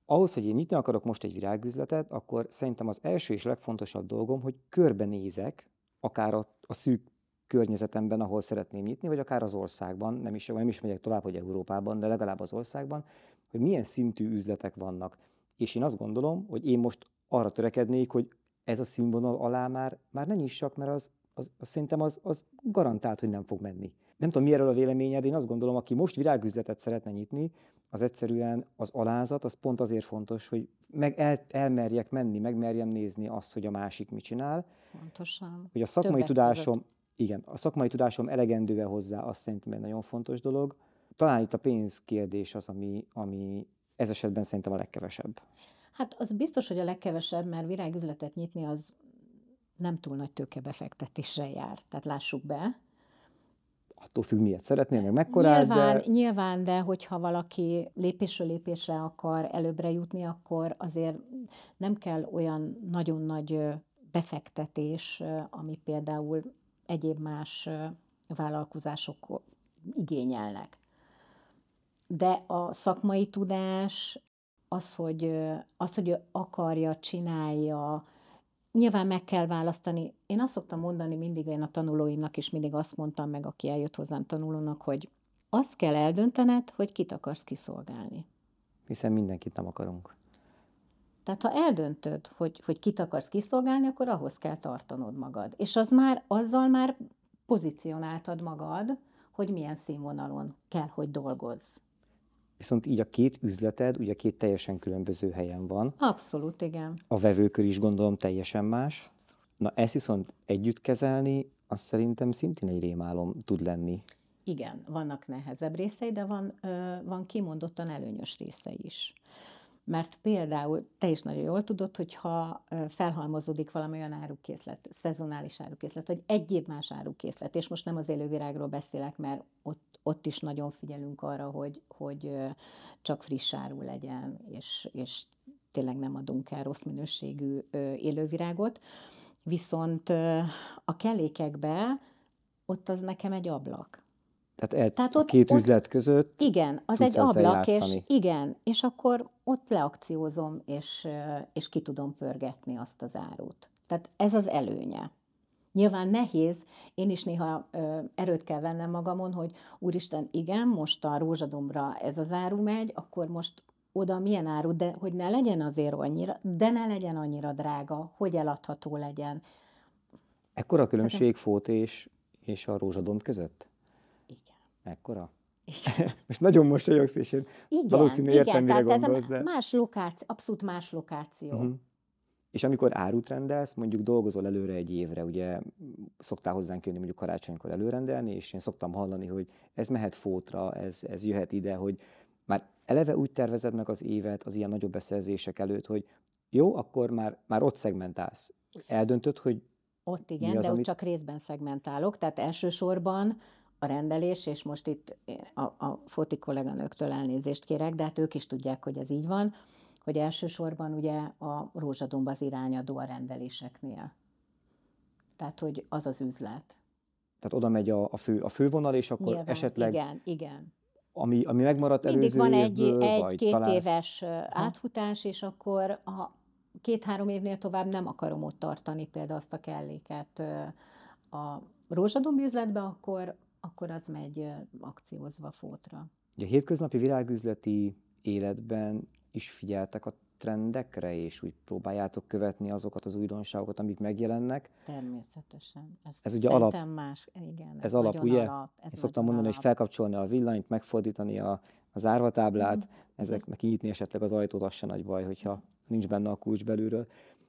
ahhoz, hogy én nyitni akarok most egy virágüzletet, akkor szerintem az első és legfontosabb dolgom, hogy körbenézek, akár a, a szűk környezetemben, ahol szeretném nyitni, vagy akár az országban, nem is, nem is megyek tovább, hogy Európában, de legalább az országban, hogy milyen szintű üzletek vannak. És én azt gondolom, hogy én most arra törekednék, hogy ez a színvonal alá már, már ne nyissak, mert az, az, az szerintem az, az garantált, hogy nem fog menni. Nem tudom, mi erről a véleményed, én azt gondolom, aki most virágüzletet szeretne nyitni, az egyszerűen az alázat, az pont azért fontos, hogy meg el, elmerjek menni, megmerjem nézni azt, hogy a másik mit csinál. Pontosan. Hogy a szakmai Többek tudásom, között. Igen, a szakmai tudásom elegendő hozzá, azt szerintem egy nagyon fontos dolog. Talán itt a pénz kérdés az, ami, ami ez esetben szerintem a legkevesebb. Hát az biztos, hogy a legkevesebb, mert virágüzletet nyitni az nem túl nagy tőkebefektetésre jár. Tehát lássuk be attól függ, miért szeretnél, meg mekkorát, nyilván, de... Nyilván, de hogyha valaki lépésről lépésre akar előbbre jutni, akkor azért nem kell olyan nagyon nagy befektetés, ami például egyéb más vállalkozások igényelnek. De a szakmai tudás, az, hogy, az, hogy akarja, csinálja, Nyilván meg kell választani. Én azt szoktam mondani mindig, én a tanulóimnak is mindig azt mondtam meg, aki eljött hozzám tanulónak, hogy azt kell eldöntened, hogy kit akarsz kiszolgálni. Hiszen mindenkit nem akarunk. Tehát ha eldöntöd, hogy, hogy kit akarsz kiszolgálni, akkor ahhoz kell tartanod magad. És az már, azzal már pozícionáltad magad, hogy milyen színvonalon kell, hogy dolgozz. Viszont így a két üzleted ugye két teljesen különböző helyen van. Abszolút, igen. A vevőkör is gondolom teljesen más. Na ezt viszont együtt kezelni, az szerintem szintén egy rémálom tud lenni. Igen, vannak nehezebb részei, de van, van kimondottan előnyös része is. Mert például te is nagyon jól tudod, hogy ha felhalmozódik valami olyan árukészlet, szezonális árukészlet, vagy egyéb más árukészlet, és most nem az élővirágról beszélek, mert ott, ott is nagyon figyelünk arra, hogy, hogy csak friss áru legyen, és, és tényleg nem adunk el rossz minőségű élővirágot. Viszont a kellékekbe ott az nekem egy ablak. Tehát, el, Tehát ott, két ott, üzlet között Igen, az egy ablak, és igen, és akkor ott leakciózom, és, és ki tudom pörgetni azt az árut. Tehát ez az előnye. Nyilván nehéz, én is néha ö, erőt kell vennem magamon, hogy úristen, igen, most a rózsadombra ez az áru megy, akkor most oda milyen áru, de hogy ne legyen azért annyira, de ne legyen annyira drága, hogy eladható legyen. Ekkora különbség Fót és, és a rózsadomb között? Mekkora? Igen. [laughs] Most nagyon mosolyogsz, és én igen, valószínűleg értem, igen, mire gondolsz, de... más lokáció, abszolút más lokáció. Uh-huh. És amikor árut rendelsz, mondjuk dolgozol előre egy évre, ugye szoktál hozzánk jönni mondjuk karácsonykor előrendelni, és én szoktam hallani, hogy ez mehet fótra, ez, ez jöhet ide, hogy már eleve úgy tervezed meg az évet az ilyen nagyobb beszerzések előtt, hogy jó, akkor már, már ott szegmentálsz. Eldöntöd, hogy Ott igen, az, de amit... ott csak részben szegmentálok, tehát elsősorban a rendelés, és most itt a, a foti kolléganőktől elnézést kérek, de hát ők is tudják, hogy ez így van, hogy elsősorban ugye a rózsadomb az irányadó a rendeléseknél. Tehát, hogy az az üzlet. Tehát oda megy a, a, fő, a fővonal, és akkor Nyilván, esetleg, igen, igen. ami, ami megmaradt Mindig előző van egy, évből, egy vagy két találsz... éves átfutás, és akkor ha két-három évnél tovább nem akarom ott tartani például azt a kelléket a rózsadomb üzletbe, akkor, akkor az megy akciózva fótra. Ugye a hétköznapi virágüzleti életben is figyeltek a trendekre, és úgy próbáljátok követni azokat az újdonságokat, amik megjelennek. Természetesen. Ez, Ez ugye szerintem más, igen. Ez alap, nagyon ugye? Alap, ez Én szoktam mondani, hogy alap. felkapcsolni a villanyt, megfordítani a, a zárvatáblát, Mhm. ezek, meg kinyitni esetleg az ajtót, az se nagy baj, hogyha nincs benne a kulcs belülről.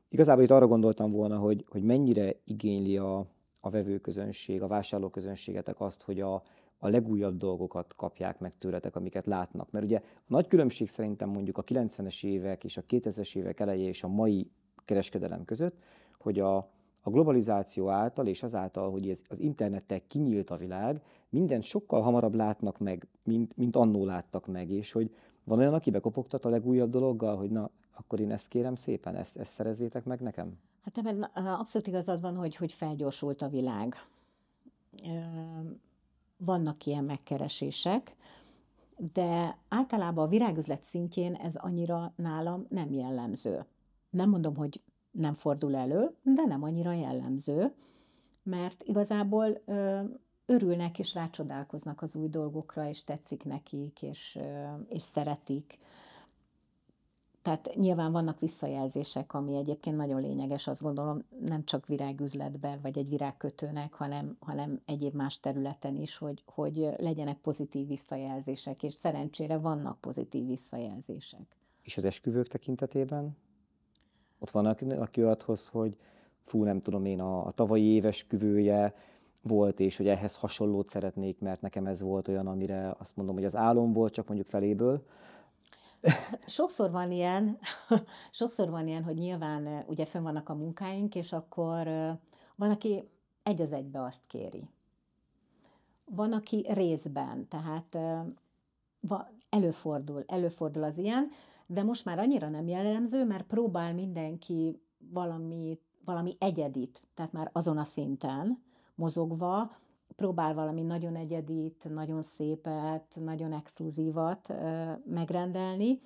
Igazából itt arra gondoltam volna, hogy, hogy mennyire igényli a, a vevőközönség, a vásárlóközönségetek azt, hogy a, a legújabb dolgokat kapják meg tőletek, amiket látnak. Mert ugye a nagy különbség szerintem mondjuk a 90-es évek és a 2000-es évek eleje és a mai kereskedelem között, hogy a, a globalizáció által és azáltal, hogy ez, az internettel kinyílt a világ, mindent sokkal hamarabb látnak meg, mint, mint annó láttak meg, és hogy van olyan, aki bekopogtat a legújabb dologgal, hogy na, akkor én ezt kérem szépen, ezt, ezt szerezzétek meg nekem? Hát ebben abszolút igazad van, hogy, hogy felgyorsult a világ. Vannak ilyen megkeresések, de általában a virágüzlet szintjén ez annyira nálam nem jellemző. Nem mondom, hogy nem fordul elő, de nem annyira jellemző, mert igazából örülnek és rácsodálkoznak az új dolgokra, és tetszik nekik, és, és szeretik. Tehát nyilván vannak visszajelzések, ami egyébként nagyon lényeges, azt gondolom, nem csak virágüzletben, vagy egy virágkötőnek, hanem, hanem egyéb más területen is, hogy, hogy legyenek pozitív visszajelzések, és szerencsére vannak pozitív visszajelzések. És az esküvők tekintetében? Ott van, aki, aki olyat hoz, hogy fú, nem tudom én, a, a tavalyi éves küvője volt, és hogy ehhez hasonlót szeretnék, mert nekem ez volt olyan, amire azt mondom, hogy az álom volt, csak mondjuk feléből. Sokszor van ilyen, [laughs] sokszor van ilyen, hogy nyilván ugye fönn vannak a munkáink, és akkor van, aki egy az egybe azt kéri. Van, aki részben, tehát eh, előfordul, előfordul az ilyen, de most már annyira nem jellemző, mert próbál mindenki valami, valami egyedit, tehát már azon a szinten mozogva, próbál valami nagyon egyedit, nagyon szépet, nagyon exkluzívat megrendelni,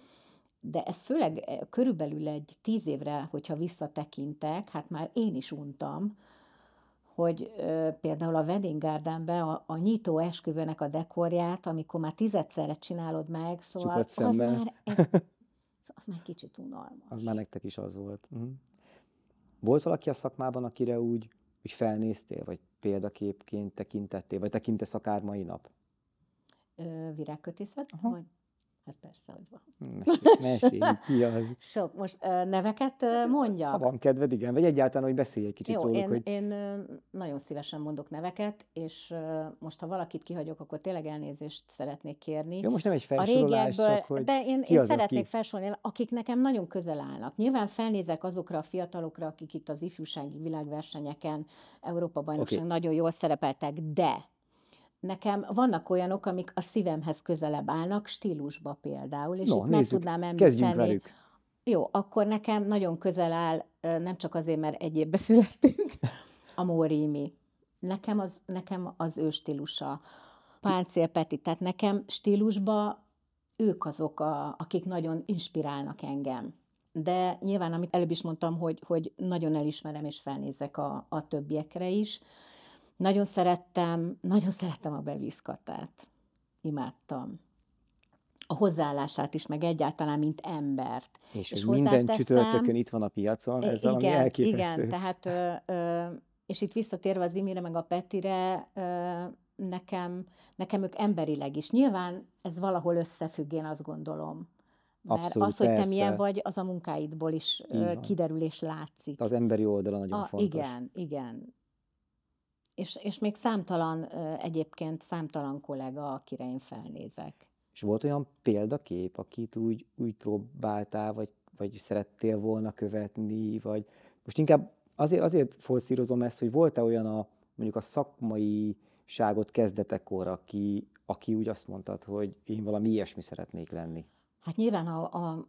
de ez főleg körülbelül egy tíz évre, hogyha visszatekintek, hát már én is untam, hogy ö, például a Wedding Gardenben a, a nyitó esküvőnek a dekorját, amikor már tizedszerre csinálod meg, szóval [laughs] az már, egy, az már kicsit unalmas. Az már nektek is az volt. Uh-huh. Volt valaki a szakmában, akire úgy, úgy felnéztél, vagy példaképként tekintettél, vagy tekintesz akár mai nap? Virágkötészet? Aha. Vagy? Hát persze, hogy van. Mesélj, mesélj [laughs] ki az. Sok. Most neveket ö, mondjak? Ha van kedved, igen, vagy egyáltalán, hogy beszélj egy kicsit Jó, róluk, én, hogy én nagyon szívesen mondok neveket, és most, ha valakit kihagyok, akkor tényleg elnézést szeretnék kérni. jó, most nem egy a felsorolás, régiekből, csak hogy de én, én az, szeretnék aki- felsorolni, akik nekem nagyon közel állnak. Nyilván felnézek azokra a fiatalokra, akik itt az ifjúsági világversenyeken, Európa bajnokság Oké. nagyon jól szerepeltek, de nekem vannak olyanok, amik a szívemhez közelebb állnak, stílusba például, és No, itt meg nézzük, tudnám kezdjünk említeni. Jó, akkor nekem nagyon közel áll, nem csak azért, mert egy évbe [laughs] születtünk, a Mórimi. Nekem az, nekem az ő stílusa. Páncél Peti, tehát nekem stílusba ők azok, a, akik nagyon inspirálnak engem. De nyilván, amit előbb is mondtam, hogy, hogy nagyon elismerem és felnézek a, a többiekre is. Nagyon szerettem, nagyon szerettem a beviszkatát. Imádtam. A hozzáállását is, meg egyáltalán, mint embert. És, és minden csütörtökön itt van a piacon, ez E, valami igen, elképesztő. Igen, tehát, ö, ö, és itt visszatérve az Imire meg a Petire, ö, nekem, nekem ők emberileg is. Nyilván ez valahol összefügg, én azt gondolom. Mert Abszolút, az, hogy te persze. milyen vagy, az a munkáidból is kiderül és látszik. Az emberi oldala nagyon a, fontos. Igen, igen. És, és még számtalan, egyébként számtalan kollega, akire én felnézek. És volt olyan példakép, akit úgy, úgy próbáltál, vagy, vagy szerettél volna követni, vagy most inkább azért, azért forszírozom ezt, hogy volt-e olyan a, mondjuk a szakmai ifjúságot kezdetekor, aki, aki úgy azt mondtad, hogy én valami ilyesmi szeretnék lenni? Hát nyilván a, a,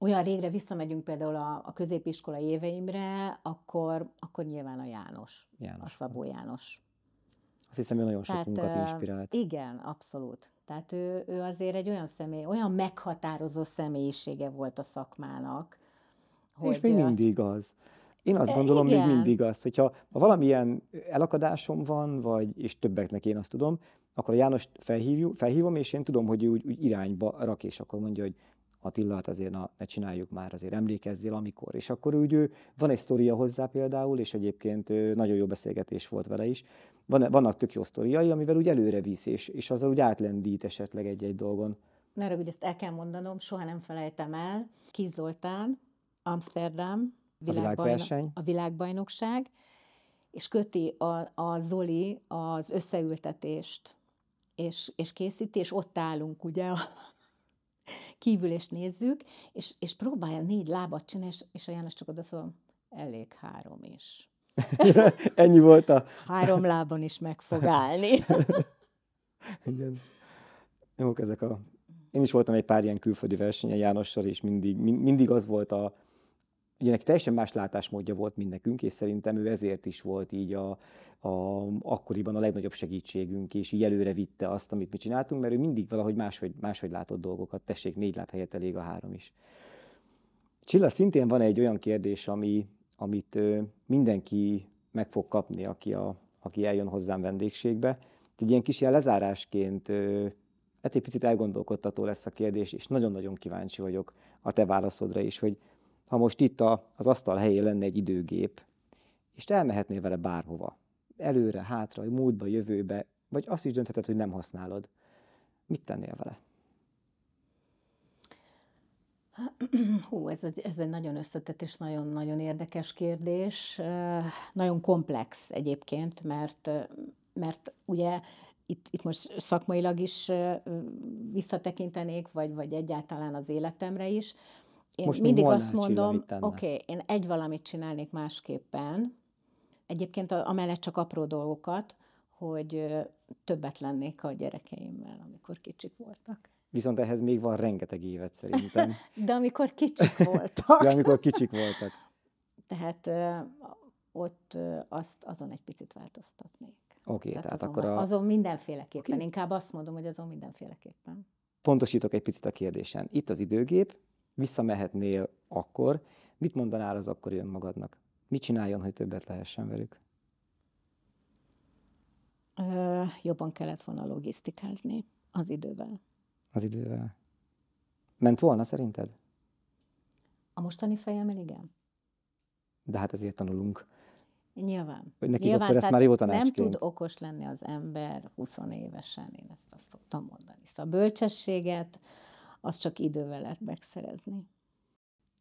olyan régre visszamegyünk például a, a középiskola éveimre, akkor, akkor nyilván a János, János. a Szabó János. Azt hiszem, hogy nagyon sokunkat inspirált. Igen, abszolút. Tehát ő, ő azért egy olyan személy, olyan meghatározó személyisége volt a szakmának. Hogy És még mindig azt... az. Én azt gondolom, Igen. még mindig az, hogyha ha valamilyen elakadásom van, vagy, és többeknek én azt tudom, akkor a János felhívjuk, felhívom, és én tudom, hogy ő úgy, úgy irányba rak, és akkor mondja, hogy Attila, hát azért na, ne csináljuk már, azért emlékezzél, amikor. És akkor úgy ő, van egy sztoria hozzá például, és egyébként nagyon jó beszélgetés volt vele is. Van, vannak tök jó sztoriai, amivel úgy előre visz, és, és azzal úgy átlendít esetleg egy-egy dolgon. Ne hogy ezt el kell mondanom, soha nem felejtem el. Kis Zoltán, Amsterdam, világbajno- a, világverseny. a világbajnokság, és köti a, a Zoli az összeültetést, és, és készíti, és ott állunk ugye a, kívül, és nézzük, és, és próbálja négy lábat csinálni, és, és a János csak oda szól, elég három is. [laughs] Ennyi volt a... Három lábon is meg fog állni. [laughs] Igen. Jók ezek a... Én is voltam egy pár ilyen külföldi versenyen Jánossal, és mindig, mindig az volt a, ugye neki teljesen más látásmódja volt, mint nekünk, és szerintem ő ezért is volt így a, a, akkoriban a legnagyobb segítségünk, és így előre vitte azt, amit mi csináltunk, mert ő mindig valahogy máshogy, máshogy látott dolgokat. Tessék, négy láb helyett elég a három is. Csilla, szintén van egy olyan kérdés, ami, amit ö, mindenki meg fog kapni, aki, a, aki eljön hozzám vendégségbe. Egy ilyen kis ilyen lezárásként hát egy picit elgondolkodtató lesz a kérdés, és nagyon-nagyon kíváncsi vagyok a te válaszodra is, hogy ha most itt a, az asztal helyén lenne egy időgép, és te elmehetnél vele bárhova, előre, hátra, múltba, jövőbe, vagy azt is döntheted, hogy nem használod. Mit tennél vele? Hú, ez egy, ez egy nagyon összetett és nagyon-nagyon érdekes kérdés. Nagyon komplex egyébként, mert, mert ugye itt, itt most szakmailag is visszatekintenék, vagy, vagy egyáltalán az életemre is. Én most mindig azt mondom, oké, okay, én egy valamit csinálnék másképpen, egyébként amellett csak apró dolgokat, hogy többet lennék a gyerekeimmel, amikor kicsik voltak. Viszont ehhez még van rengeteg évet szerintem. [laughs] De amikor kicsik [laughs] voltak. De amikor kicsik voltak. Tehát ott azt, azon egy picit változtatnék. Oké, okay, tehát, tehát azon, akkor a... Azon mindenféleképpen, okay. inkább azt mondom, hogy azon mindenféleképpen. Pontosítok egy picit a kérdésen. Itt az időgép, visszamehetnél akkor, mit mondanál az akkori önmagadnak? Mit csináljon, hogy többet lehessen velük? Ö, jobban kellett volna logisztikázni az idővel. Az idővel. Ment volna szerinted? A mostani fejemmel igen. De hát ezért tanulunk. Nyilván. Hogy nekik Nyilván, akkor ezt már jó Nem tud okos lenni az ember 20 évesen, én ezt azt szoktam mondani. Szóval a bölcsességet, az csak idővel lehet megszerezni.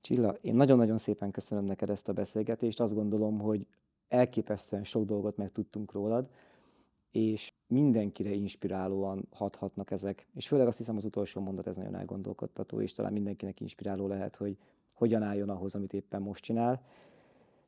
Csilla, én nagyon-nagyon szépen köszönöm neked ezt a beszélgetést. Azt gondolom, hogy elképesztően sok dolgot megtudtunk rólad, és mindenkire inspirálóan hathatnak ezek. És főleg azt hiszem az utolsó mondat ez nagyon elgondolkodtató, és talán mindenkinek inspiráló lehet, hogy hogyan álljon ahhoz, amit éppen most csinál.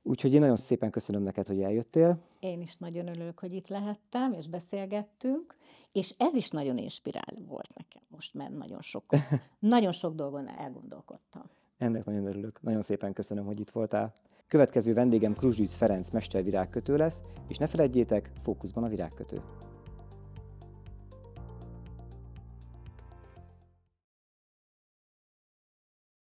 Úgyhogy én nagyon szépen köszönöm neked, hogy eljöttél. Én is nagyon örülök, hogy itt lehettem, és beszélgettünk, és ez is nagyon inspiráló volt nekem most, mert nagyon sok, [laughs] nagyon sok dolgon elgondolkodtam. Ennek nagyon örülök. Nagyon szépen köszönöm, hogy itt voltál. Következő vendégem Kruzsdic Ferenc mestervirágkötő lesz, és ne felejtjétek, fókuszban a virágkötő.